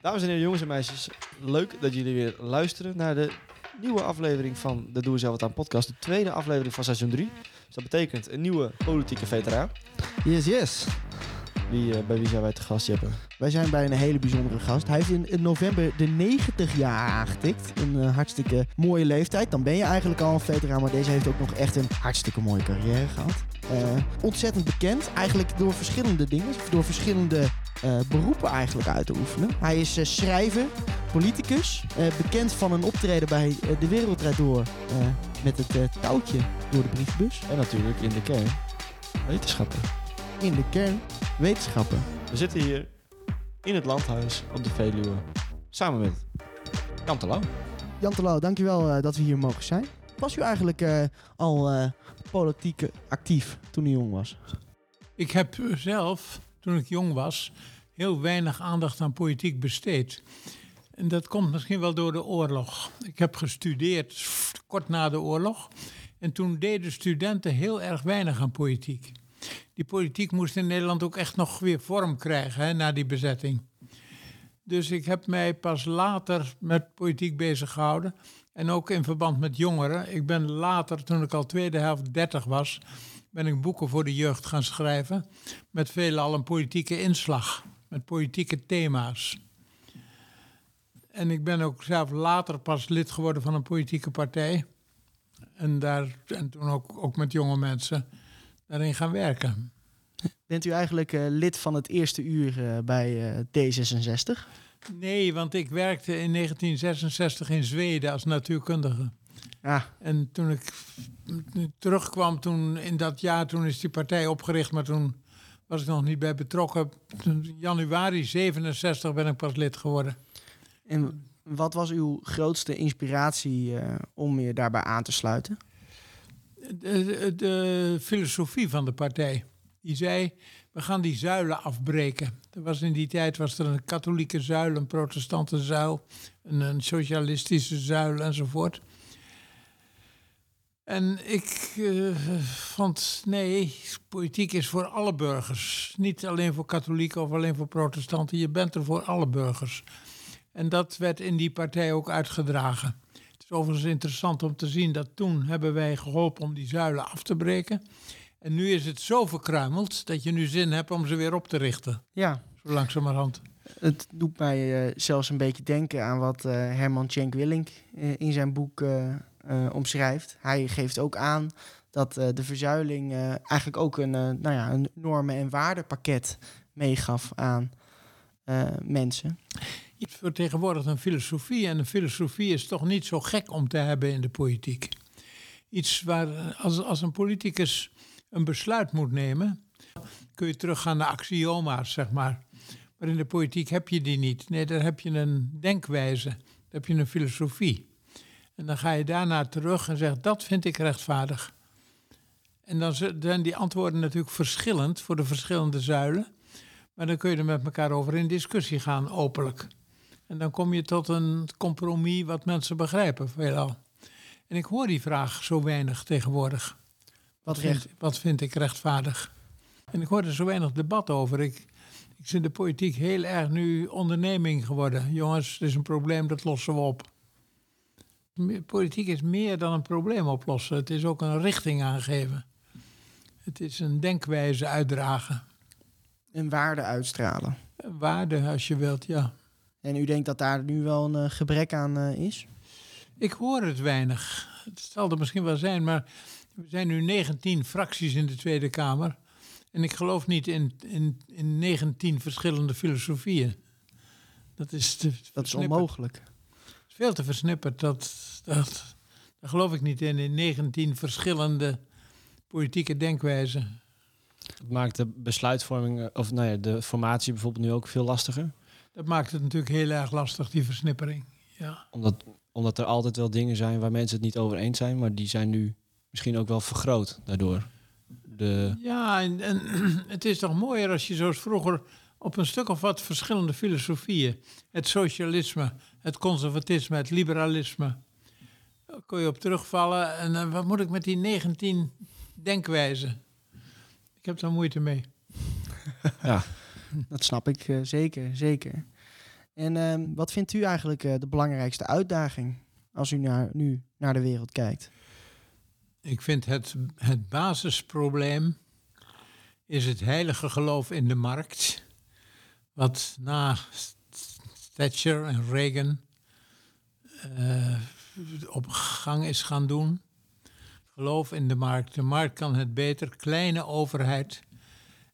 Dames en heren, jongens en meisjes, leuk dat jullie weer luisteren naar de nieuwe aflevering van de Doe Zelf Wat Aan podcast. De tweede aflevering van seizoen 3. Dus dat betekent een nieuwe politieke veteraan. Yes, yes. Wie, eh, bij wie zijn wij te gast, Jeppe? Wij zijn bij een hele bijzondere gast. Hij heeft in, in november de 90 jaar aangetikt. Een eh, hartstikke mooie leeftijd. Dan ben je eigenlijk al een veteraan, maar deze heeft ook nog echt een hartstikke mooie carrière gehad. Eh, ontzettend bekend, eigenlijk door verschillende dingen, door verschillende beroepen eigenlijk uit te oefenen. Hij is eh, schrijver, politicus, eh, bekend van een optreden bij eh, de Wereldrijd Door eh, met het eh, touwtje door de brievenbus. En natuurlijk in de kern wetenschappen. In de kern wetenschappen. We zitten hier in het landhuis op de Veluwe. Samen met Jan Terlouw. Jan Terlouw, dankjewel uh, dat we hier mogen zijn. Was u eigenlijk uh, al uh, politiek actief toen u jong was? Ik heb zelf, toen ik jong was, heel weinig aandacht aan politiek besteed. En dat komt misschien wel door de oorlog. Ik heb gestudeerd kort na de oorlog. En toen deden studenten heel erg weinig aan politiek. Die politiek moest in Nederland ook echt nog weer vorm krijgen hè, na die bezetting. Dus ik heb mij pas later met politiek bezig gehouden. En ook in verband met jongeren. Ik ben later, toen ik al tweede helft 30 was, ben ik boeken voor de jeugd gaan schrijven. Met veelal een politieke inslag. Met politieke thema's. En ik ben ook zelf later pas lid geworden van een politieke partij. En, daar, en toen ook, ook met jonge mensen daarin gaan werken. Bent u eigenlijk uh, lid van het eerste uur uh, bij uh, D66? Nee, want ik werkte in 1966 in Zweden als natuurkundige. Ah. En toen ik terugkwam, toen, in dat jaar, toen is die partij opgericht, maar toen was ik nog niet bij betrokken. In januari 67 ben ik pas lid geworden. En wat was uw grootste inspiratie uh, om je daarbij aan te sluiten? De, de, de, filosofie van de partij. Die zei, we gaan die zuilen afbreken. Er was in die tijd was er een katholieke zuil, een protestante zuil, een, een socialistische zuil enzovoort. En ik uh, vond, nee, politiek is voor alle burgers. Niet alleen voor katholieken of alleen voor protestanten. Je bent er voor alle burgers. En dat werd in die partij ook uitgedragen. Het is overigens interessant om te zien dat toen hebben wij geholpen om die zuilen af te breken. En nu is het zo verkruimeld dat je nu zin hebt om ze weer op te richten. Ja. Zo langzamerhand. Het doet mij uh, zelfs een beetje denken aan wat uh, Herman Cenk Willink in zijn boek omschrijft. Hij geeft ook aan dat de verzuiling eigenlijk ook een, nou ja, een normen- en waardepakket meegaf aan mensen. Je vertegenwoordigt een filosofie en een filosofie is toch niet zo gek om te hebben in de politiek. Iets waar als, als een politicus een besluit moet nemen, kun je teruggaan naar axioma's, zeg maar. Maar in de politiek heb je die niet. Nee, daar heb je een denkwijze, daar heb je een filosofie. En dan ga je daarna terug en zegt, dat vind ik rechtvaardig. En dan zijn die antwoorden natuurlijk verschillend voor de verschillende zuilen. Maar dan kun je er met elkaar over in discussie gaan, openlijk. En dan kom je tot een compromis wat mensen begrijpen, veelal. En ik hoor die vraag zo weinig tegenwoordig. Wat, vind, wat vind ik rechtvaardig? En ik hoor er zo weinig debat over. Ik, ik zit de politiek heel erg nu onderneming geworden. Jongens, er is een probleem, dat lossen we op. Politiek is meer dan een probleem oplossen. Het is ook een richting aangeven. Het is een denkwijze uitdragen. Een waarde uitstralen. Een waarde, als je wilt, ja. En u denkt dat daar nu wel een uh, gebrek aan uh, is? Ik hoor het weinig. Het zal er misschien wel zijn, maar we zijn nu 19 fracties in de Tweede Kamer. En ik geloof niet in, in, in 19 verschillende filosofieën. Dat is, te dat is onmogelijk. Veel te versnipperd. Dat, dat, daar geloof ik niet in, in 19 verschillende politieke denkwijzen. Het maakt de besluitvorming, of nou ja, de formatie bijvoorbeeld nu ook veel lastiger. Dat maakt het natuurlijk heel erg lastig, die versnippering. Ja. Omdat, omdat er altijd wel dingen zijn waar mensen het niet over eens zijn, maar die zijn nu misschien ook wel vergroot daardoor. De... Ja, en, en het is toch mooier als je zoals vroeger op een stuk of wat verschillende filosofieën, het socialisme, het conservatisme, het liberalisme, daar kon je op terugvallen. En uh, wat moet ik met die 19 denkwijzen? Ik heb daar moeite mee. ja. Dat snap ik uh, zeker, zeker. En ehm, wat vindt u eigenlijk eh, de belangrijkste uitdaging als u naar, nu naar de wereld kijkt? Ik vind het, het basisprobleem is het heilige geloof in de markt. Wat na Thatcher en Reagan eh, op gang is gaan doen. Geloof in de markt. De markt kan het beter. Kleine overheid.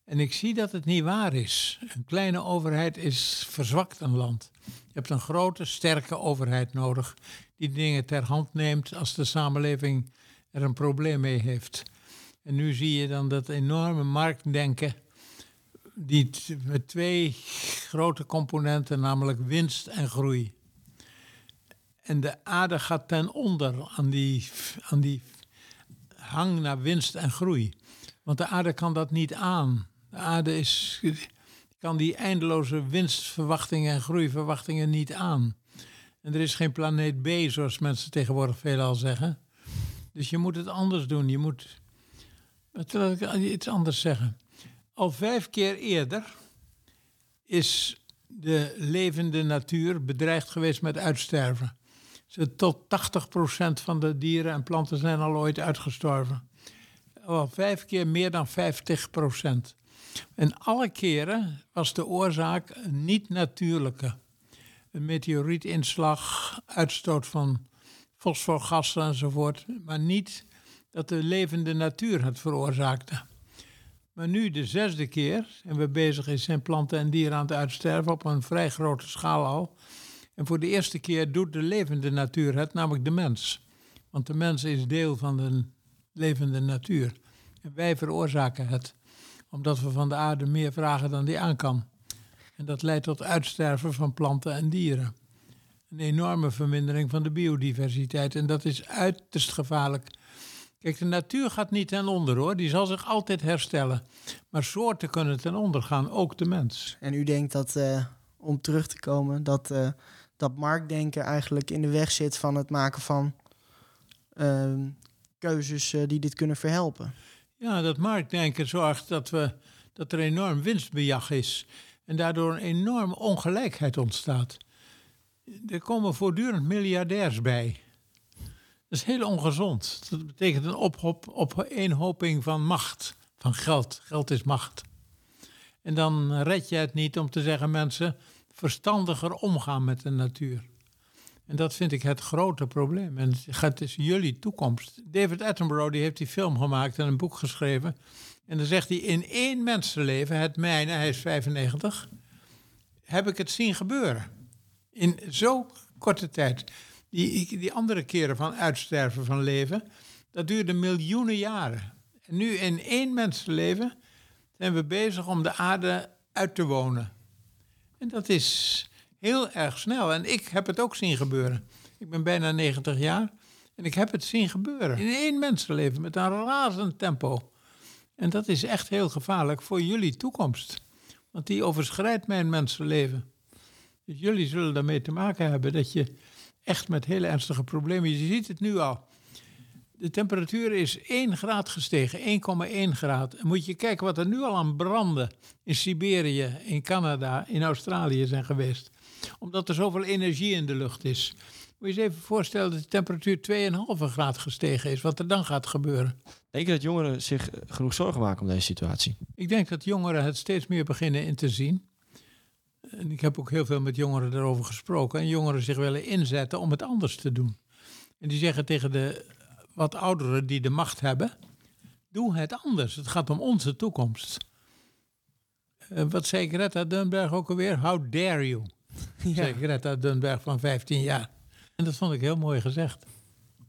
En ik zie dat het niet waar is. Een kleine overheid is verzwakt een land. Je hebt een grote, sterke overheid nodig die dingen ter hand neemt als de samenleving er een probleem mee heeft. En nu zie je dan dat enorme marktdenken, die met twee grote componenten, namelijk winst en groei. En de aarde gaat ten onder aan die, aan die hang naar winst en groei. Want de aarde kan dat niet aan. De aarde is, kan die eindeloze winstverwachtingen en groeiverwachtingen niet aan. En er is geen planeet B, zoals mensen tegenwoordig veelal zeggen. Dus je moet het anders doen. Je moet. Wil ik iets anders zeggen? Al vijf keer eerder is de levende natuur bedreigd geweest met uitsterven. Tot 80% van de dieren en planten zijn al ooit uitgestorven. Al vijf keer meer dan 50%. En alle keren was de oorzaak een niet-natuurlijke. Een meteorietinslag, uitstoot van fosforgassen enzovoort. Maar niet dat de levende natuur het veroorzaakte. Maar nu de zesde keer en we bezig zijn planten en dieren aan het uitsterven op een vrij grote schaal al. En voor de eerste keer doet de levende natuur het, namelijk de mens. Want de mens is deel van de levende natuur. En wij veroorzaken het, omdat we van de aarde meer vragen dan die aan kan. En dat leidt tot uitsterven van planten en dieren. Een enorme vermindering van de biodiversiteit. En dat is uiterst gevaarlijk. Kijk, de natuur gaat niet ten onder hoor. Die zal zich altijd herstellen. Maar soorten kunnen ten onder gaan, ook de mens. En u denkt dat, uh, om terug te komen, dat, uh, dat marktdenken eigenlijk in de weg zit van het maken van uh, keuzes uh, die dit kunnen verhelpen? Ja, dat marktdenken zorgt dat, we, dat er enorm winstbejag is. En daardoor een enorme ongelijkheid ontstaat. Er komen voortdurend miljardairs bij. Dat is heel ongezond. Dat betekent een ophop, op eenhoping van macht, van geld. Geld is macht. En dan red je het niet om te zeggen mensen verstandiger omgaan met de natuur. En dat vind ik het grote probleem. En het is jullie toekomst. David Attenborough die heeft die film gemaakt en een boek geschreven. En dan zegt hij, in één mensenleven, het mijne, hij is 95, heb ik het zien gebeuren. In zo'n korte tijd. Die, andere keren van uitsterven van leven, dat duurde miljoenen jaren. En nu in één mensenleven zijn we bezig om de aarde uit te wonen. En dat is heel erg snel. En ik heb het ook zien gebeuren. Ik ben bijna 90 jaar en ik heb het zien gebeuren. In één mensenleven met een razend tempo. En dat is echt heel gevaarlijk voor jullie toekomst. Want die overschrijdt mijn mensenleven. Dus jullie zullen daarmee te maken hebben dat je echt met hele ernstige problemen. Je ziet het nu al. De temperatuur is 1 graad gestegen, 1,1 graad. En moet je kijken wat er nu al aan branden in Siberië, in Canada, in Australië zijn geweest. Omdat er zoveel energie in de lucht is. Moet je je even voorstellen dat de temperatuur 2,5 graad gestegen is. Wat er dan gaat gebeuren. Denk je dat jongeren zich genoeg zorgen maken om deze situatie? Ik denk dat jongeren het steeds meer beginnen in te zien. En ik heb ook heel veel met jongeren daarover gesproken. En jongeren zich willen inzetten om het anders te doen. En die zeggen tegen de wat ouderen die de macht hebben: doe het anders. Het gaat om onze toekomst. Uh, wat zei Greta Thunberg ook alweer? How dare you? Ja. Zei Greta Thunberg van 15 jaar. En dat vond ik heel mooi gezegd.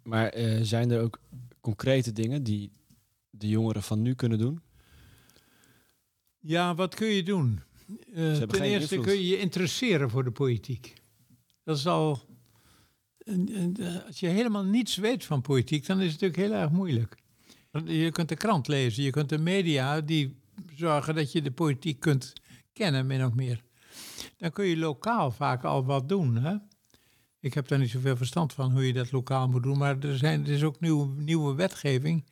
Maar uh, zijn er ook concrete dingen die de jongeren van nu kunnen doen? Ja, wat kun je doen? Uh, ten eerste kun je je interesseren voor de politiek. Dat is al. Als je helemaal niets weet van politiek, dan is het natuurlijk heel erg moeilijk. Je kunt de krant lezen, je kunt de media die zorgen dat je de politiek kunt kennen, min of meer. Dan kun je lokaal vaak al wat doen. Hè? Ik heb daar niet zoveel verstand van hoe je dat lokaal moet doen, maar er, zijn, er is ook nieuw, nieuwe wetgeving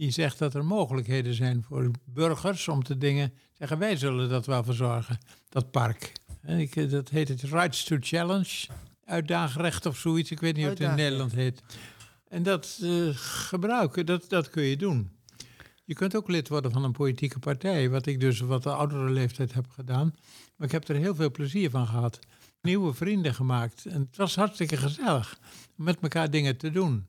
die zegt dat er mogelijkheden zijn voor burgers om te dingen zeggen wij zullen dat wel verzorgen, dat park. En ik, eh, dat heet het Rights to Challenge. Uitdaagrecht of zoiets. Ik weet niet of het in. Nederland heet. En dat eh, gebruiken, dat, dat kun je doen. Je kunt ook lid worden van een politieke partij. Wat ik dus wat de oudere leeftijd heb gedaan. Maar ik heb er heel veel plezier van gehad. Nieuwe vrienden gemaakt. En het was hartstikke gezellig. Om met elkaar dingen te doen.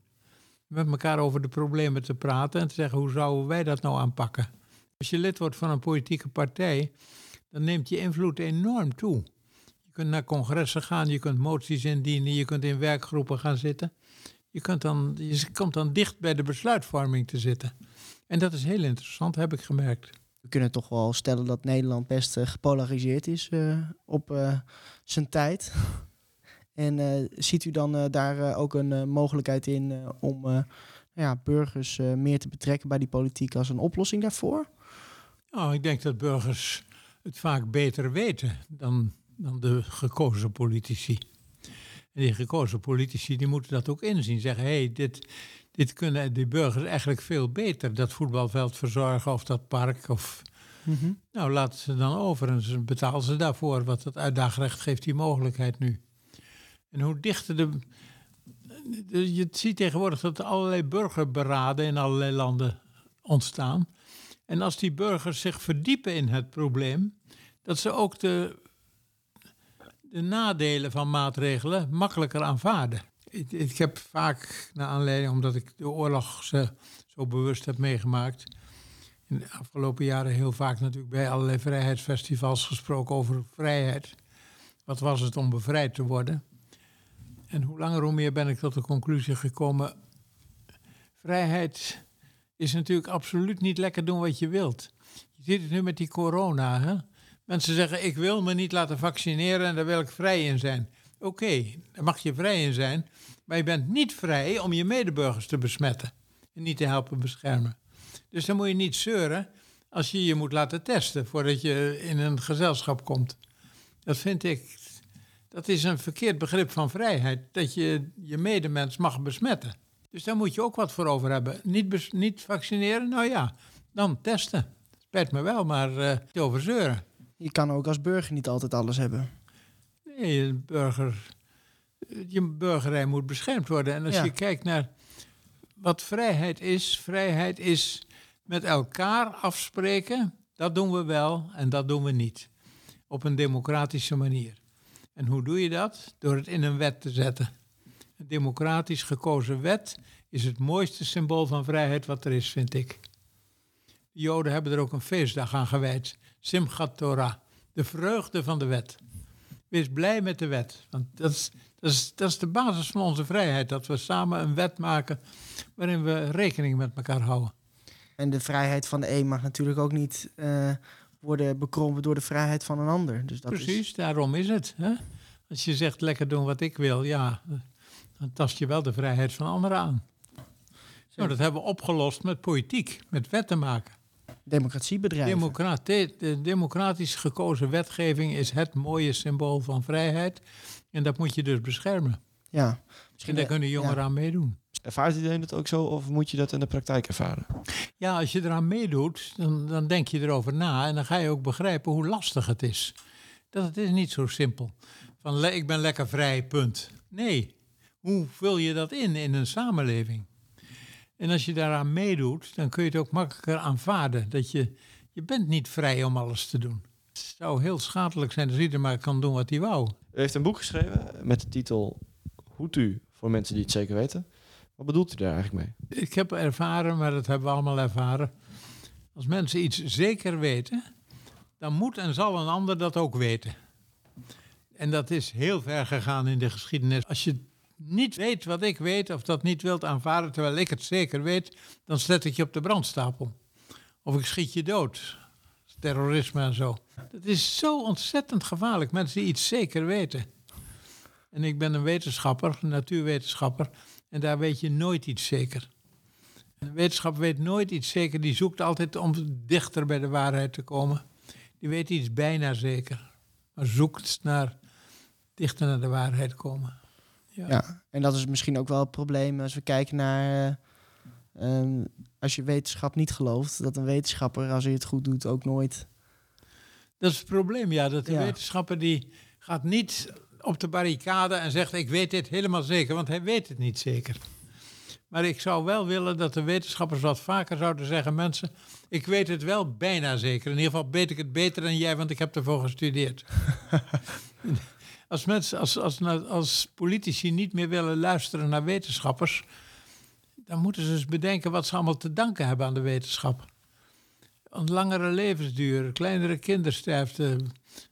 Met elkaar over de problemen te praten. En te zeggen, hoe zouden wij dat nou aanpakken? Als je lid wordt van een politieke partij, dan neemt je invloed enorm toe. Je kunt naar congressen gaan, je kunt moties indienen, je kunt in werkgroepen gaan zitten. Je, kunt dan, je komt dan dicht bij de besluitvorming te zitten. En dat is heel interessant, heb ik gemerkt. We kunnen toch wel stellen dat Nederland best eh, gepolariseerd is eh, op eh, zijn tijd. En eh, ziet u dan eh, daar eh, ook een mogelijkheid in om ja, burgers meer te betrekken bij die politiek als een oplossing daarvoor? Nou, ik denk dat burgers het vaak beter weten dan, dan de gekozen politici. En die gekozen politici die moeten dat ook inzien. Zeggen, hé, hey, dit, dit kunnen die burgers eigenlijk veel beter. Dat voetbalveld verzorgen of dat park. Of, nou, laten ze dan over en betalen ze daarvoor. Want het uitdaagrecht geeft die mogelijkheid nu. En hoe dichter de... Je ziet tegenwoordig dat er allerlei burgerberaden in allerlei landen ontstaan. En als die burgers zich verdiepen in het probleem, dat ze ook de, de nadelen van maatregelen makkelijker aanvaarden. Ik, ik heb vaak, naar aanleiding omdat ik de oorlog ze zo bewust heb meegemaakt, in de afgelopen jaren heel vaak natuurlijk bij allerlei vrijheidsfestivals gesproken over vrijheid. Wat was het om bevrijd te worden? En hoe langer hoe meer ben ik tot de conclusie gekomen, vrijheid is natuurlijk absoluut niet lekker doen wat je wilt. Je ziet het nu met die corona. Hè? Mensen zeggen, ik wil me niet laten vaccineren en daar wil ik vrij in zijn. Oké, daar mag je vrij in zijn. Maar je bent niet vrij om je medeburgers te besmetten. En niet te helpen beschermen. Dus dan moet je niet zeuren als je je moet laten testen voordat je in een gezelschap komt. Dat vind ik, dat is een verkeerd begrip van vrijheid. Dat je je medemens mag besmetten. Dus daar moet je ook wat voor over hebben. Niet, niet vaccineren, nou ja, dan testen. Spijt me wel, maar eh niet over zeuren. Je kan ook als burger niet altijd alles hebben. Nee, een burger, je burgerij moet beschermd worden. En als Ja. je kijkt naar wat vrijheid is, vrijheid is met elkaar afspreken. Dat doen we wel en dat doen we niet. Op een democratische manier. En hoe doe je dat? Door het in een wet te zetten. Een democratisch gekozen wet is het mooiste symbool van vrijheid wat er is, vind ik. De Joden hebben er ook een feestdag aan gewijd. Simchat Torah. De vreugde van de wet. Wees blij met de wet. Want dat is, dat, is, dat is de basis van onze vrijheid. Dat we samen een wet maken waarin we rekening met elkaar houden. En de vrijheid van de een mag natuurlijk ook niet eh, worden bekrompen door de vrijheid van een ander. Dus dat Precies, Is, daarom is het. Hè? Als je zegt lekker doen wat ik wil, ja, dan tast je wel de vrijheid van anderen aan. Nou, dat hebben we opgelost met politiek, met wetten maken. democratiebedrijven. Democrati- de democratisch gekozen wetgeving is het mooie symbool van vrijheid. En dat moet je dus beschermen. ja. En Misschien daar kunnen jongeren ja. aan meedoen. Ervaart iedereen het ook zo of moet je dat in de praktijk ervaren? Ja, als je eraan meedoet, dan, dan denk je erover na en dan ga je ook begrijpen hoe lastig het is. Dat het is niet zo simpel. Van ik ben lekker vrij, punt. Nee, hoe vul je dat in in een samenleving? En als je daaraan meedoet, dan kun je het ook makkelijker aanvaarden. Dat je, je bent niet vrij om alles te doen. Het zou heel schadelijk zijn als ieder maar kan doen wat hij wou. U heeft een boek geschreven met de titel Hutu voor mensen die het zeker weten. Wat bedoelt u daar eigenlijk mee? Ik heb ervaren, maar dat hebben we allemaal ervaren. Als mensen iets zeker weten, dan moet en zal een ander dat ook weten. En dat is heel ver gegaan in de geschiedenis. Als je niet weet wat ik weet, of dat niet wilt aanvaarden terwijl ik het zeker weet, dan zet ik je op de brandstapel. Of ik schiet je dood. Terrorisme en zo. Dat is zo ontzettend gevaarlijk, mensen die iets zeker weten. En ik ben een wetenschapper, een natuurwetenschapper, en daar weet je nooit iets zeker. Een wetenschap weet nooit iets zeker, die zoekt altijd om dichter bij de waarheid te komen. Die weet iets bijna zeker, maar zoekt naar dichter naar de waarheid komen. Ja. Ja, en dat is misschien ook wel het probleem als we kijken naar... eh, ehm, als je wetenschap niet gelooft, dat een wetenschapper, als hij het goed doet, ook nooit... Dat is het probleem, ja. Dat de Ja. wetenschapper die gaat niet op de barricade en zegt... ik weet dit helemaal zeker, want hij weet het niet zeker. Maar ik zou wel willen dat de wetenschappers wat vaker zouden zeggen... mensen, ik weet het wel bijna zeker. In ieder geval weet ik het beter dan jij, want ik heb ervoor gestudeerd. als, mensen, als, als, als politici niet meer willen luisteren naar wetenschappers... dan moeten ze eens bedenken wat ze allemaal te danken hebben aan de wetenschap. Een langere levensduur, kleinere kindersterfte,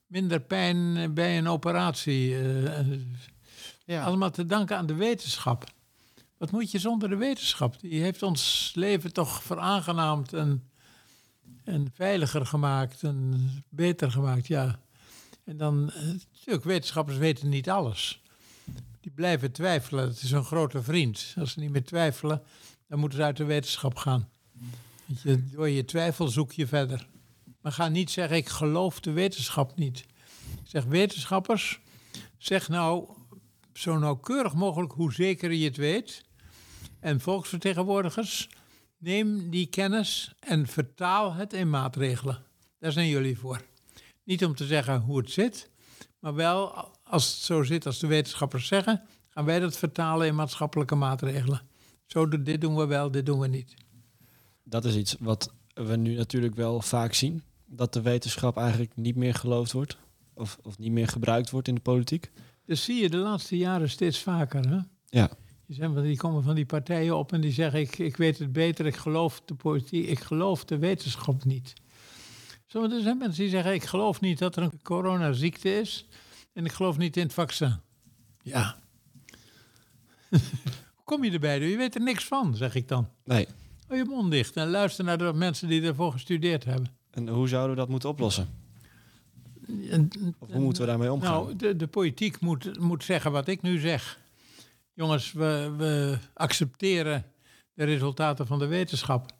minder pijn bij een operatie. eh, Ja. Allemaal te danken aan de wetenschap. Wat moet je zonder de wetenschap? Die heeft ons leven toch veraangenaamd en, en veiliger gemaakt en beter gemaakt, ja. En dan, eh, natuurlijk, wetenschappers weten niet alles. Die blijven twijfelen. Het is een grote vriend. Als ze niet meer twijfelen, dan moeten ze uit de wetenschap gaan. Door je twijfel zoek je verder. Maar ga niet zeggen, ik geloof de wetenschap niet. Zeg, wetenschappers, zeg nou zo nauwkeurig mogelijk hoe zeker je het weet. En volksvertegenwoordigers, neem die kennis en vertaal het in maatregelen. Daar zijn jullie voor. Niet om te zeggen hoe het zit, maar wel als het zo zit als de wetenschappers zeggen, gaan wij dat vertalen in maatschappelijke maatregelen. Zo, dit doen we wel, dit doen we niet. Dat is iets wat we nu natuurlijk wel vaak zien. Dat de wetenschap eigenlijk niet meer geloofd wordt. Of, of niet meer gebruikt wordt in de politiek. Dus zie je de laatste jaren steeds vaker. Hè? Ja. Je zijn, van- die komen van die partijen op en die zeggen: ik, ik weet het beter, ik geloof de politiek, ik geloof de wetenschap niet. Zo, er zijn mensen die zeggen: ik geloof niet dat er een coronaziekte is en ik geloof niet in het vaccin. Ja. Hoe kom je erbij? Je weet er niks van, zeg ik dan. Nee. Hou je mond dicht en luister naar de mensen die ervoor gestudeerd hebben. En hoe zouden we dat moeten oplossen? En- Of hoe moeten we daarmee omgaan? Nou, de, de politiek moet, moet zeggen wat ik nu zeg. Jongens, we, we accepteren de resultaten van de wetenschap.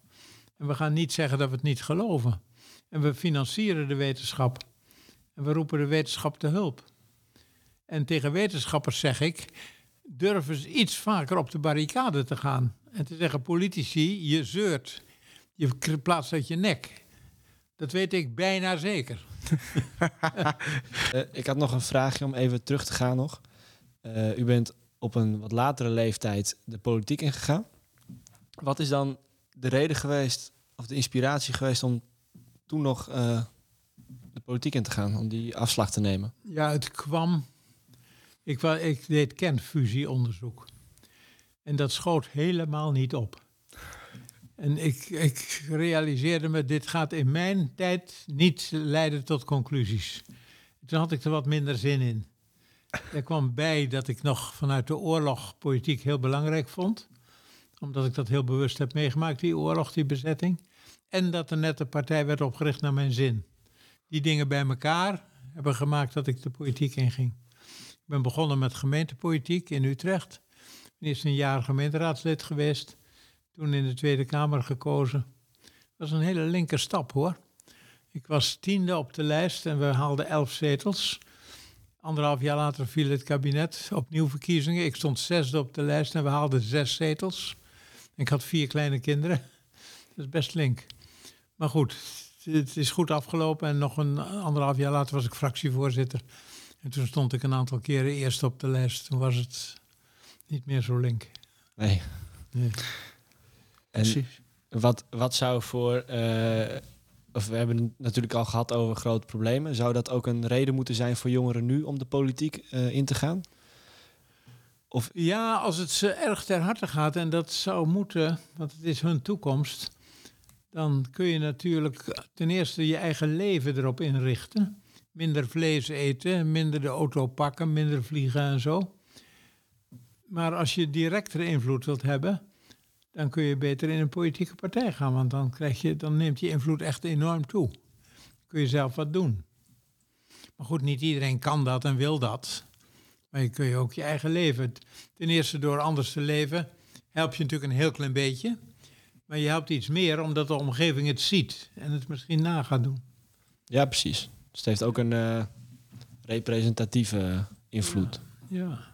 En we gaan niet zeggen dat we het niet geloven. En we financieren de wetenschap. En we roepen de wetenschap te hulp. En tegen wetenschappers zeg ik, durf eens iets vaker op de barricade te gaan. En te zeggen, politici, je zeurt. Je plaatst uit je nek. Dat weet ik bijna zeker. Eh, ik had nog een vraagje om even terug te gaan nog. Eh, u bent op een wat latere leeftijd de politiek ingegaan. Wat is dan de reden geweest, of de inspiratie geweest om toen nog eh, de politiek in te gaan, om die afslag te nemen? Ja, het kwam. Ik, ik deed kernfusieonderzoek. En dat schoot helemaal niet op. En ik, ik realiseerde me, dit gaat in mijn tijd niet leiden tot conclusies. Toen had ik er wat minder zin in. Er kwam bij dat ik nog vanuit de oorlog politiek heel belangrijk vond. Omdat ik dat heel bewust heb meegemaakt, die oorlog, die bezetting. En dat er net een partij werd opgericht naar mijn zin. Die dingen bij elkaar hebben gemaakt dat ik de politiek inging. Ik ben begonnen met gemeentepolitiek in Utrecht. Eerst een jaar gemeenteraadslid geweest. Toen in de Tweede Kamer gekozen. Dat was een hele linker stap hoor. Ik was tiende op de lijst en we haalden elf zetels. Anderhalf jaar later viel het kabinet, opnieuw verkiezingen. Ik stond zesde op de lijst en we haalden zes zetels. Ik had vier kleine kinderen. Dat is best link. Maar goed, het is goed afgelopen en nog een anderhalf jaar later was ik fractievoorzitter. En toen stond ik een aantal keren eerst op de lijst. Toen was het niet meer zo link. Nee. Nee. En Precies. wat, wat zou voor. eh, of we hebben het natuurlijk al gehad over grote problemen. Zou dat ook een reden moeten zijn voor jongeren nu om de politiek eh, in te gaan? Of Ja, als het ze erg ter harte gaat en dat zou moeten, want het is hun toekomst, dan kun je natuurlijk ten eerste je eigen leven erop inrichten. Minder vlees eten, minder de auto pakken, minder vliegen en zo. Maar als je directere invloed wilt hebben, dan kun je beter in een politieke partij gaan, want dan, krijg je, dan neemt je invloed echt enorm toe. Kun je zelf wat doen. Maar goed, niet iedereen kan dat en wil dat. Maar je kun je ook je eigen leven. Ten eerste door anders te leven help je natuurlijk een heel klein beetje. Maar je helpt iets meer omdat de omgeving het ziet en het misschien na gaat doen. ja, precies. Dus het heeft ook een eh, representatieve invloed.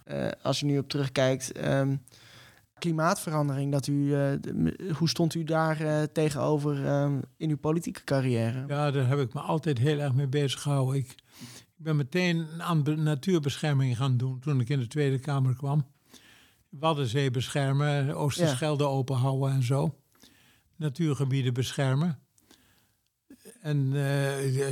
Eh, als je nu op terugkijkt, ehm, Klimaatverandering, dat u, eh, de- hoe stond u daar eh, tegenover eh, in uw politieke carrière? Ja, daar heb ik me altijd heel erg mee bezig gehouden. Ik, ik ben meteen aan be- natuurbescherming gaan doen toen ik in de Tweede Kamer kwam. Waddenzee beschermen, Oosterschelde openhouden en zo. Natuurgebieden beschermen. En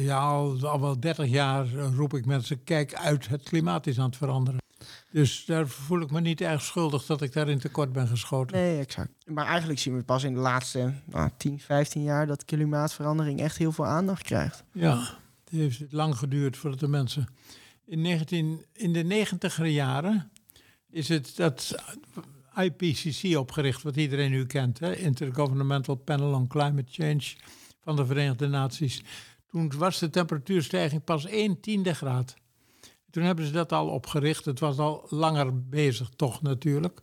ja, al, al wel 30 jaar roep ik mensen, kijk uit, het klimaat is aan het veranderen. Dus daar voel ik me niet erg schuldig dat ik daarin tekort ben geschoten. Nee, exact. Maar eigenlijk zien we pas in de laatste nou, 10, 15 jaar dat klimaatverandering echt heel veel aandacht krijgt. Ja, het heeft lang geduurd voordat de mensen. In, 19, in de negentiger jaren is het dat IPCC opgericht, wat iedereen nu kent, hè? Intergovernmental Panel on Climate Change van de Verenigde Naties. Toen was de temperatuurstijging pas 1 tiende graad. Toen hebben ze dat al opgericht. Het was al langer bezig, toch natuurlijk.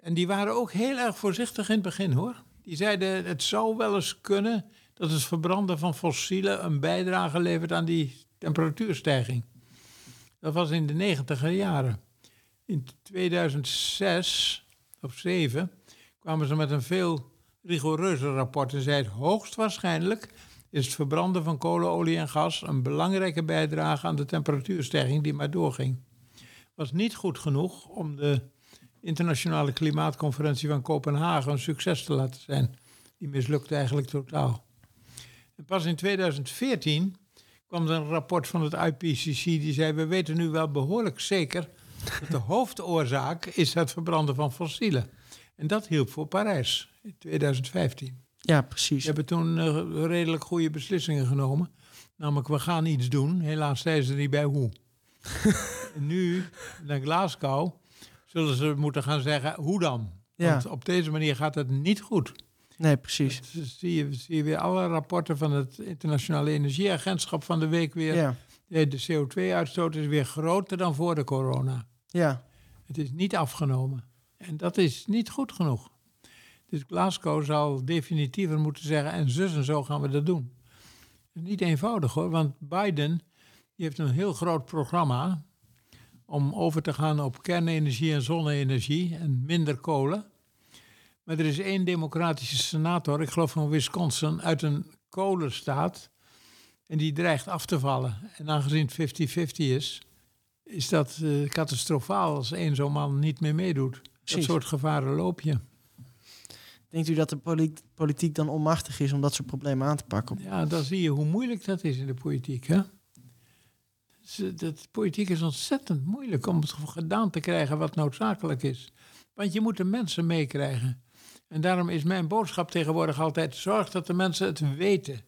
En die waren ook heel erg voorzichtig in het begin hoor. Die zeiden: het zou wel eens kunnen dat het verbranden van fossielen een bijdrage levert aan die temperatuurstijging. Dat was in de negentiger jaren. In 2006 of 2007 kwamen ze met een veel rigoureuzer rapport en zeiden hoogstwaarschijnlijk is het verbranden van kolen, olie en gas een belangrijke bijdrage aan de temperatuurstijging die maar doorging. Was niet goed genoeg om de internationale klimaatconferentie van Kopenhagen een succes te laten zijn. Die mislukte eigenlijk totaal. En pas in 2014 kwam er een rapport van het IPCC die zei: We weten nu wel behoorlijk zeker dat de hoofdoorzaak is het verbranden van fossielen. En dat hielp voor Parijs in 2015. Ja, precies. Ze hebben toen eh, redelijk goede beslissingen genomen. Namelijk, we gaan iets doen. Helaas zijn ze er niet bij hoe. en nu, naar Glasgow, zullen ze moeten gaan zeggen, hoe dan? Ja. Want op deze manier gaat het niet goed. Nee, precies. Zie je, zie je weer alle rapporten van het Internationale Energieagentschap van de week weer. Ja, De CO2-uitstoot is weer groter dan voor de corona. ja. Het is niet afgenomen. En dat is niet goed genoeg. Dus Glasgow zal definitiever moeten zeggen... en zus en zo gaan we dat doen. Is niet eenvoudig hoor, want Biden die heeft een heel groot programma... om over te gaan op kernenergie en zonne-energie en minder kolen. Maar er is één democratische senator, ik geloof van Wisconsin... uit een kolenstaat en die dreigt af te vallen. En aangezien het 50-50 is is dat eh, catastrofaal als één zo'n man niet meer meedoet. Dat soort gevaren loop je. Denkt u dat de poli- politiek dan onmachtig is om dat soort problemen aan te pakken? Ja, dan zie je hoe moeilijk dat is in de politiek. Hè? Dat, politiek is ontzettend moeilijk om het gedaan te krijgen wat noodzakelijk is. Want je moet de mensen meekrijgen. En daarom is mijn boodschap tegenwoordig altijd: zorg dat de mensen het weten.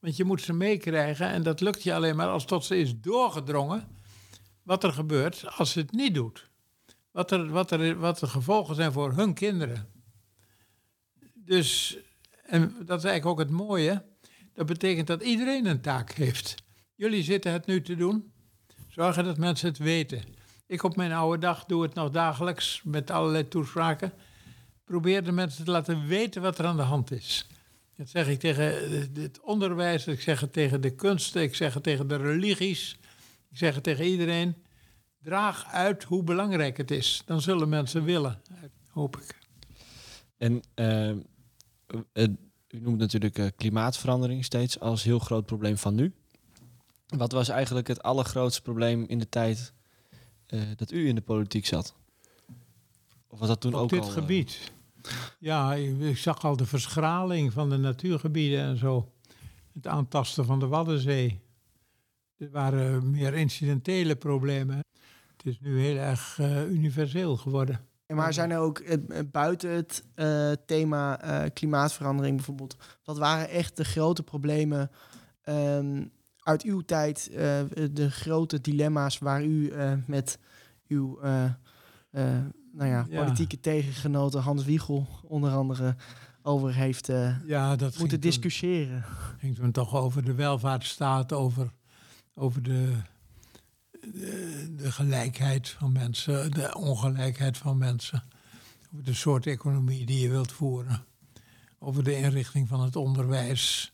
Want je moet ze meekrijgen en dat lukt je alleen maar als tot ze is doorgedrongen wat er gebeurt als ze het niet doet. Wat, er, wat, er, wat de gevolgen zijn voor hun kinderen. Dus, en dat is eigenlijk ook het mooie, dat betekent dat iedereen een taak heeft. Jullie zitten het nu te doen. Zorgen dat mensen het weten. Ik op mijn oude dag doe het nog dagelijks met allerlei toespraken. Probeer de mensen te laten weten wat er aan de hand is. Dat zeg ik tegen het onderwijs, ik zeg het tegen de kunsten, ik zeg het tegen de religies. Ik zeg het tegen iedereen. Draag uit hoe belangrijk het is. Dan zullen mensen willen, hoop ik. En eh, eh, u noemt natuurlijk eh, klimaatverandering steeds als heel groot probleem van nu. Wat was eigenlijk het allergrootste probleem in de tijd eh, dat u in de politiek zat? Of was dat toen op ook dit al? eh, gebied. Ja, ik, ik zag al de verschraling van de natuurgebieden en zo. Het aantasten van de Waddenzee. Er waren meer incidentele problemen. Het is nu heel erg eh, universeel geworden. En maar zijn er ook eh, eh, buiten het eh, thema eh, klimaatverandering bijvoorbeeld, wat waren echt de grote problemen ehm, uit uw tijd, eh, de grote dilemma's waar u eh, met uw eh, eh, nou ja, Ja. politieke tegengenoten Hans Wiegel onder andere over heeft eh, Ja, dat moeten discussiëren? ging toen toch over de welvaartsstaat, over, over de, de, de gelijkheid van mensen, de ongelijkheid van mensen. Over de soort economie die je wilt voeren. Over de inrichting van het onderwijs.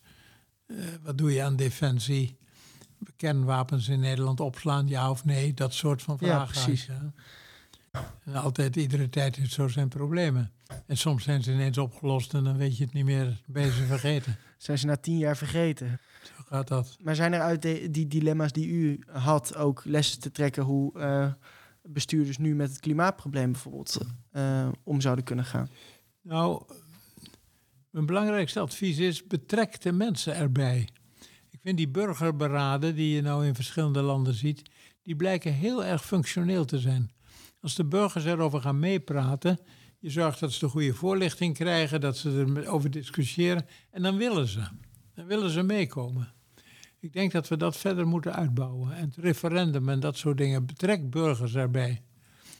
Eh, wat doe je aan defensie? Kernwapens in Nederland opslaan, ja of nee? Dat soort van Ja, vragen. precies. je, hè. En altijd, iedere tijd heeft zo zijn problemen. En soms zijn ze ineens opgelost en dan weet je het niet meer, ben je ze vergeten. Zijn ze na tien jaar vergeten? Gaat dat. Maar zijn er uit de- die dilemma's die u had ook lessen te trekken hoe eh, bestuurders nu met het klimaatprobleem bijvoorbeeld eh, om zouden kunnen gaan? Nou, mijn belangrijkste advies is: betrek de mensen erbij. Ik vind die burgerberaden die je nou in verschillende landen ziet, die blijken heel erg functioneel te zijn. Als de burgers erover gaan meepraten, je zorgt dat ze de goede voorlichting krijgen, dat ze erover discussiëren, en dan willen ze. Dan willen ze meekomen. Ik denk dat we dat verder moeten uitbouwen. En het referendum en dat soort dingen, betrek burgers erbij.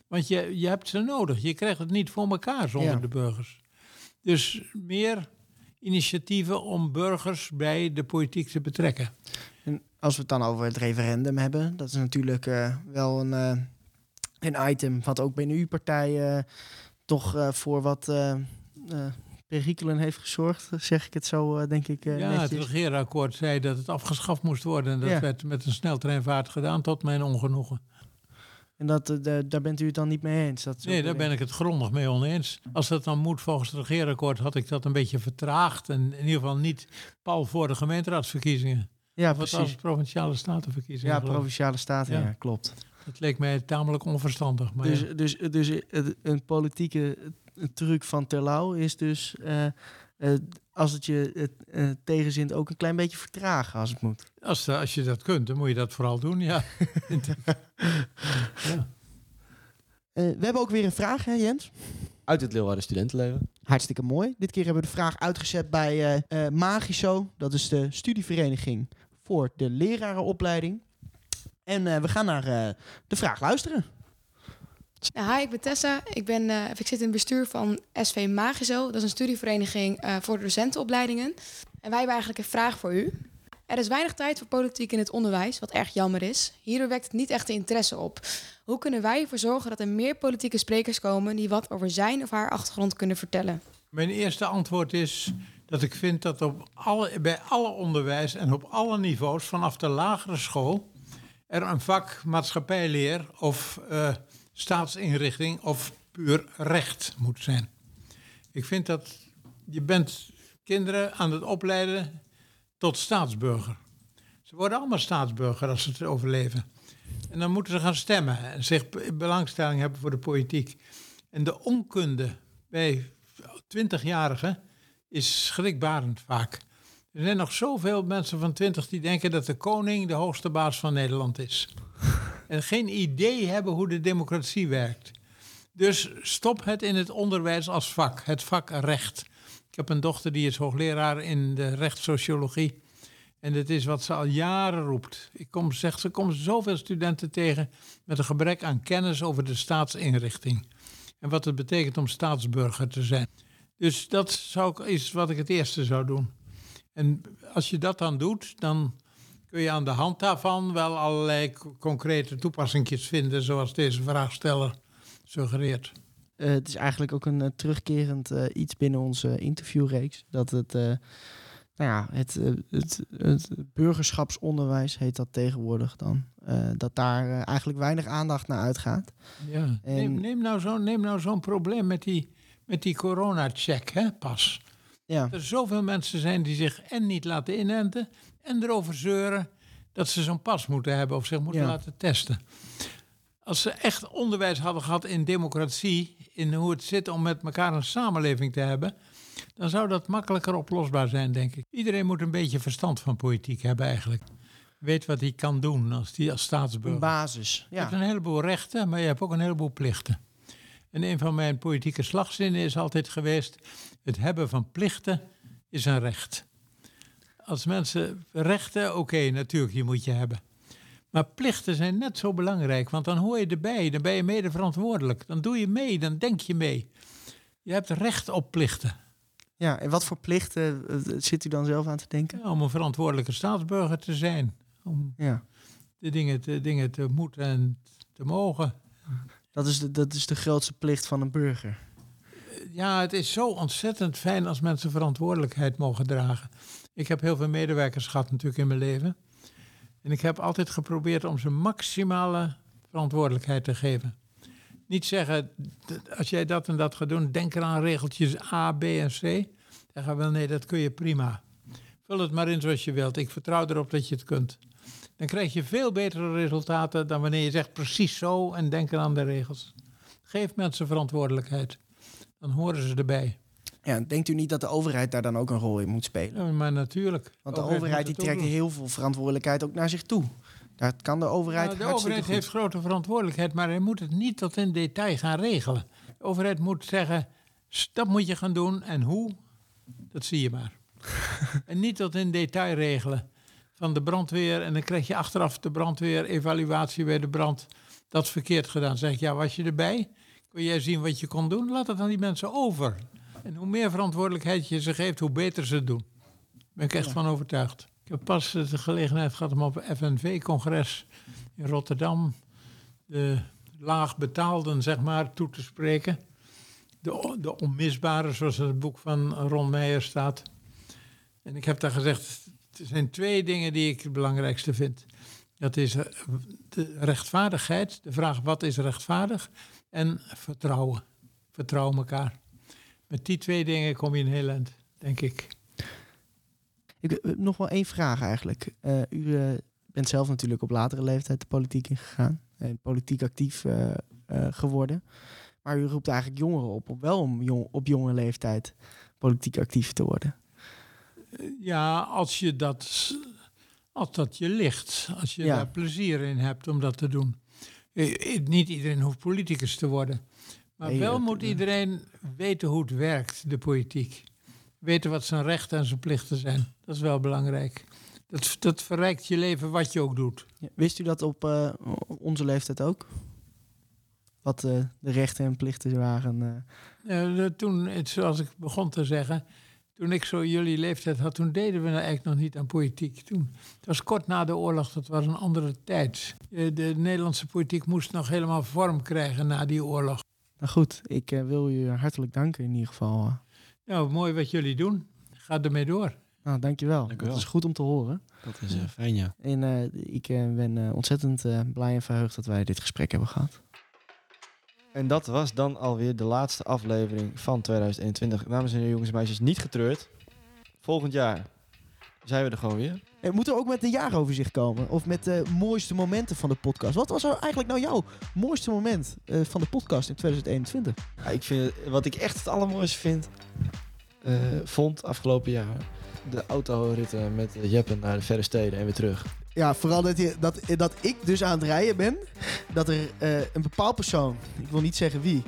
Want je, je hebt ze nodig. Je krijgt het niet voor elkaar zonder Ja. de burgers. Dus meer initiatieven om burgers bij de politiek te betrekken. En als we het dan over het referendum hebben, dat is natuurlijk eh, wel een, eh, een item wat ook binnen uw partij eh, toch voor wat perikelen heeft gezorgd, zeg ik het zo, eh, denk ik. eh, ja, het regeerakkoord zei dat het afgeschaft moest worden. En dat Ja. werd met een sneltreinvaart gedaan, tot mijn ongenoegen. En dat, eh, da- daar bent u het dan niet mee eens? Dat Nee, daar ben ik het grondig mee oneens. Als dat dan moet volgens het regeerakkoord, had ik dat een beetje vertraagd. En in ieder geval niet pal voor de gemeenteraadsverkiezingen. Ja, Of het als precies. provinciale statenverkiezingen. Ja, geloof provinciale staten, ja, Ja. klopt. Dat leek mij tamelijk onverstandig. Maar Dus, ja. dus, dus een politieke eh, truc van Terlouw is dus, eh, eh, als het je het, eh, tegenzint, ook een klein beetje vertragen als het moet. als, als je dat kunt, dan moet je dat vooral doen, ja. ja. Eh, we hebben ook weer een vraag, hè Jens? Uit het Leeuwarden Studentenleven. Hartstikke mooi. Dit keer hebben we de vraag uitgezet bij eh eh, Magiso. Dat is de studievereniging voor de lerarenopleiding. En eh, we gaan naar eh, de vraag luisteren. Hi, ik ben Tessa. Ik, ben, eh, ik zit in het bestuur van SV Magiso. Dat is een studievereniging eh, voor docentenopleidingen. En wij hebben eigenlijk een vraag voor u. Er is weinig tijd voor politiek in het onderwijs, wat erg jammer is. Hierdoor wekt het niet echt de interesse op. Hoe kunnen wij ervoor zorgen dat er meer politieke sprekers komen die wat over zijn of haar achtergrond kunnen vertellen? Mijn eerste antwoord is dat ik vind dat op alle, bij alle onderwijs en op alle niveaus, vanaf de lagere school, er een vak maatschappijleer of eh, staatsinrichting of puur recht moet zijn. Ik vind dat je bent kinderen aan het opleiden tot staatsburger. Ze worden allemaal staatsburger als ze het overleven. En dan moeten ze gaan stemmen en zich be- belangstelling hebben voor de politiek. En de onkunde bij 20-jarigen is schrikbarend vaak. Er zijn nog zoveel mensen van 20 die denken dat de koning de hoogste baas van Nederland is. En geen idee hebben hoe de democratie werkt. Dus stop het in het onderwijs als vak, het vak recht. Ik heb een dochter die is hoogleraar in de rechtssociologie. En dat is wat ze al jaren roept. Ik kom, zegt ze, komen zoveel studenten tegen met een gebrek aan kennis over de staatsinrichting. En wat het betekent om staatsburger te zijn. Dus dat zou is wat ik het eerste zou doen. En als je dat dan doet, dan kun je aan de hand daarvan wel allerlei co- concrete toepassingjes vinden, zoals deze vraagsteller suggereert. Eh, het is eigenlijk ook een eh, terugkerend eh, iets binnen onze interviewreeks. Dat het, nou ja, het, het, het burgerschapsonderwijs heet dat tegenwoordig dan. dat daar eigenlijk weinig aandacht naar uitgaat. Ja. En- Neem, neem nou zo'n neem nou zo'n probleem met die, met die corona-check, hè, pas. Ja, Er zoveel mensen zijn die zich en niet laten inenten en erover zeuren dat ze zo'n pas moeten hebben of zich moeten Ja. laten testen. Als ze echt onderwijs hadden gehad in democratie, in hoe het zit om met elkaar een samenleving te hebben, dan zou dat makkelijker oplosbaar zijn, denk ik. Iedereen moet een beetje verstand van politiek hebben eigenlijk. Weet wat hij kan doen als, die, als een staatsburger. basis. Je hebt Ja. een heleboel rechten, maar je hebt ook een heleboel plichten. En een van mijn politieke slagzinnen is altijd geweest: het hebben van plichten is een recht. Als mensen rechten, oké, natuurlijk, die moet je hebben. Maar plichten zijn net zo belangrijk, want dan hoor je erbij, dan ben je mede verantwoordelijk. Dan doe je mee, dan denk je mee. Je hebt recht op plichten. ja, en wat voor plichten eh, zit u dan zelf aan te denken? Ja, om een verantwoordelijke staatsburger te zijn. Om Ja, de dingen te, dingen te moeten en te mogen. dat is de, dat is de grootste plicht van een burger. Ja, het is zo ontzettend fijn als mensen verantwoordelijkheid mogen dragen. Ik heb heel veel medewerkers gehad natuurlijk in mijn leven. En ik heb altijd geprobeerd om ze maximale verantwoordelijkheid te geven. Niet zeggen, als jij dat en dat gaat doen, denk eraan regeltjes A, B en C. Zeggen wel, nee, dat kun je prima. Vul het maar in zoals je wilt. Ik vertrouw erop dat je het kunt. Dan krijg je veel betere resultaten dan wanneer je zegt precies zo en denk aan de regels. Geef mensen verantwoordelijkheid. Dan horen ze erbij. Ja, denkt u niet dat de overheid daar dan ook een rol in moet spelen? Ja, maar natuurlijk. Want de overheid die trekt heel veel verantwoordelijkheid ook naar zich toe. Daar kan de overheid Nou, de overheid goed. heeft grote verantwoordelijkheid, maar hij moet het niet tot in detail gaan regelen. De overheid moet zeggen, "S- dat moet je gaan doen en hoe, dat zie je maar. en niet tot in detail regelen. Van de brandweer en dan krijg je achteraf de brandweer evaluatie bij de brand. Dat is verkeerd gedaan. Zeg ik, ja, was je erbij? Kon jij zien wat je kon doen? Laat het aan die mensen over. En hoe meer verantwoordelijkheid je ze geeft, hoe beter ze het doen. Daar ben ik echt van overtuigd. Ik heb pas de gelegenheid gehad om op FNV-congres in Rotterdam de laag betaalden, zeg maar, toe te spreken. De, de onmisbare, zoals in het boek van Ron Meijer staat. En ik heb daar gezegd, er zijn twee dingen die ik het belangrijkste vind. Dat is eh, de rechtvaardigheid, de vraag wat is rechtvaardig, en vertrouwen. Vertrouw elkaar. Met die twee dingen kom je in heel eind, denk ik. Ik, eh, nog wel één vraag eigenlijk. Eh, u eh, bent zelf natuurlijk op latere leeftijd de politiek ingegaan. En politiek actief geworden. Maar u roept eigenlijk jongeren op om wel om jong, op jonge leeftijd politiek actief te worden. Ja, als je dat, als dat je ligt, als je Ja. daar plezier in hebt om dat te doen. Niet iedereen hoeft politicus te worden. Maar wel dat- moet iedereen weten hoe het werkt, de politiek. Weten wat zijn rechten en zijn plichten zijn. Dat is wel belangrijk. Dat, dat verrijkt je leven wat je ook doet. Ja, Wist u dat op eh, onze leeftijd ook? Wat eh, de rechten en plichten waren? eh. Toen, het- zoals ik begon te zeggen, toen ik zo jullie leeftijd had, toen deden we nou eigenlijk nog niet aan politiek. Toen, het was kort na de oorlog, dat was een andere tijd. De Nederlandse politiek moest nog helemaal vorm krijgen na die oorlog. Nou goed, ik eh, wil u hartelijk danken in ieder geval. eh. Nou, mooi wat jullie doen. Ga ermee door. Nou, dankjewel. Dank wel. Dat is goed om te horen. Dat is eh, fijn, ja. En eh, ik ben eh, ontzettend eh, blij en verheugd dat wij dit gesprek hebben gehad. En dat was dan alweer de laatste aflevering van 2021. Dames en heren, jongens en meisjes, niet getreurd. Volgend jaar zijn we er gewoon weer. Eh, moeten we ook met een jaaroverzicht komen? Of met de mooiste momenten van de podcast? Wat was nou eigenlijk nou jouw mooiste moment eh, van de podcast in 2021? Ja, ik vind wat ik echt het allermooiste vind, eh, vond afgelopen jaar, de autoritten met Jeppen naar de verre steden en weer terug. Ja, vooral dat, je, dat, dat ik dus aan het rijden ben. Dat er eh, een bepaald persoon, ik wil niet zeggen wie,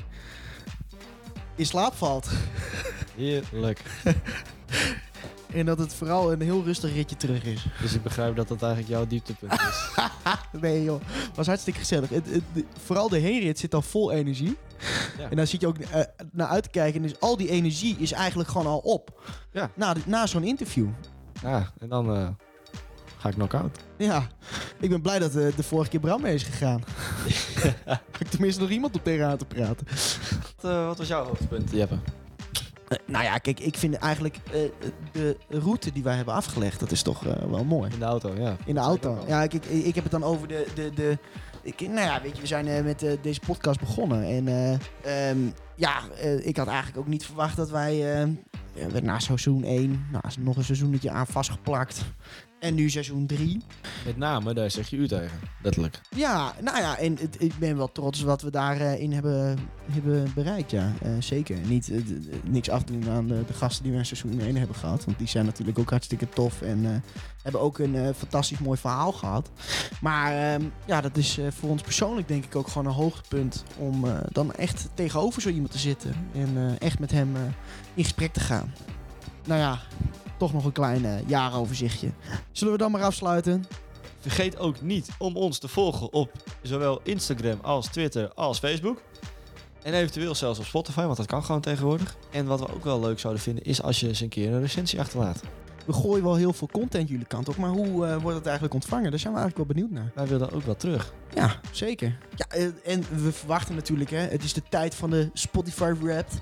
in slaap valt. Heerlijk. En dat het vooral een heel rustig ritje terug is. Dus ik begrijp dat dat eigenlijk jouw dieptepunt is. Nee joh, was hartstikke gezellig. Het, het- de- vooral de heenrit zit al vol energie. Ja. En daar zit je ook eh, naar uit te kijken. Dus al die energie is eigenlijk gewoon al op. Ja. Na, na zo'n interview. Ja, en dan eh, ga ik knock-out. Ja, ik ben blij dat eh, de vorige keer Bram mee is gegaan. Heb ik tenminste nog iemand op tegenaan te praten. Wat, wat was jouw hoogtepunt, Jeppe? Eh, nou ja, kijk, ik vind eigenlijk eh, de route die wij hebben afgelegd, dat is toch eh, wel mooi. In de auto, ja. In de auto. Ja, ik, ik, ik heb het dan over de. de, de ik, nou ja, weet je, we zijn met deze podcast begonnen. En eh, ehm, ja, ik had eigenlijk ook niet verwacht dat wij. na seizoen 1, nou, is nog een seizoenetje aan vastgeplakt. En nu seizoen 3. Met name, daar zeg je u tegen. Letterlijk. Ja, nou ja, en het- ik ben wel trots wat we daarin in hebben, hebben bereikt. Ja, Eh, zeker. Niet eh, niks afdoen aan de, de gasten die we in seizoen 1 hebben gehad. Want die zijn natuurlijk ook hartstikke tof. En eh, hebben ook een eh, fantastisch mooi verhaal gehad. Maar ehm, ja, dat is eh, voor ons persoonlijk denk ik ook gewoon een hoogtepunt. Om eh, dan echt tegenover zo iemand te zitten. En eh, echt met hem eh, in gesprek te gaan. Nou ja, toch nog een klein eh, jaaroverzichtje. Zullen we dan maar afsluiten? Vergeet ook niet om ons te volgen op zowel Instagram als Twitter als Facebook. En eventueel zelfs op Spotify, want dat kan gewoon tegenwoordig. En wat we ook wel leuk zouden vinden, is als je eens een keer een recensie achterlaat. We gooien wel heel veel content jullie kant op, maar hoe eh, wordt het eigenlijk ontvangen? Daar zijn we eigenlijk wel benieuwd naar. Wij willen ook wel terug. Ja, zeker. Ja, eh, en we verwachten natuurlijk, hè, het is de tijd van de Spotify Wrapped.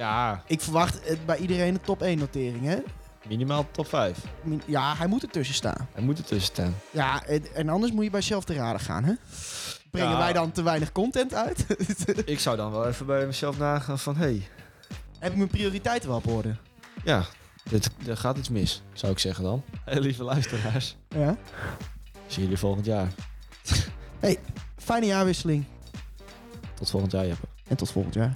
Ja, Ik verwacht eh, bij iedereen een top 1 notering, hè? minimaal top 5. Min- Ja, hij moet ertussen staan. Hij moet ertussen staan. Ja, en, en anders moet je bij zelf te raden gaan, hè? Brengen Ja. wij dan te weinig content uit? Ik zou dan wel even bij mezelf nagaan van... hé, hey, Heb ik mijn prioriteiten wel op orde? ja, dit, er gaat iets mis, zou ik zeggen dan. Hey, lieve luisteraars. Ja. Zien jullie volgend jaar. Fijne jaarwisseling Tot volgend jaar, Jeppe. en tot volgend jaar.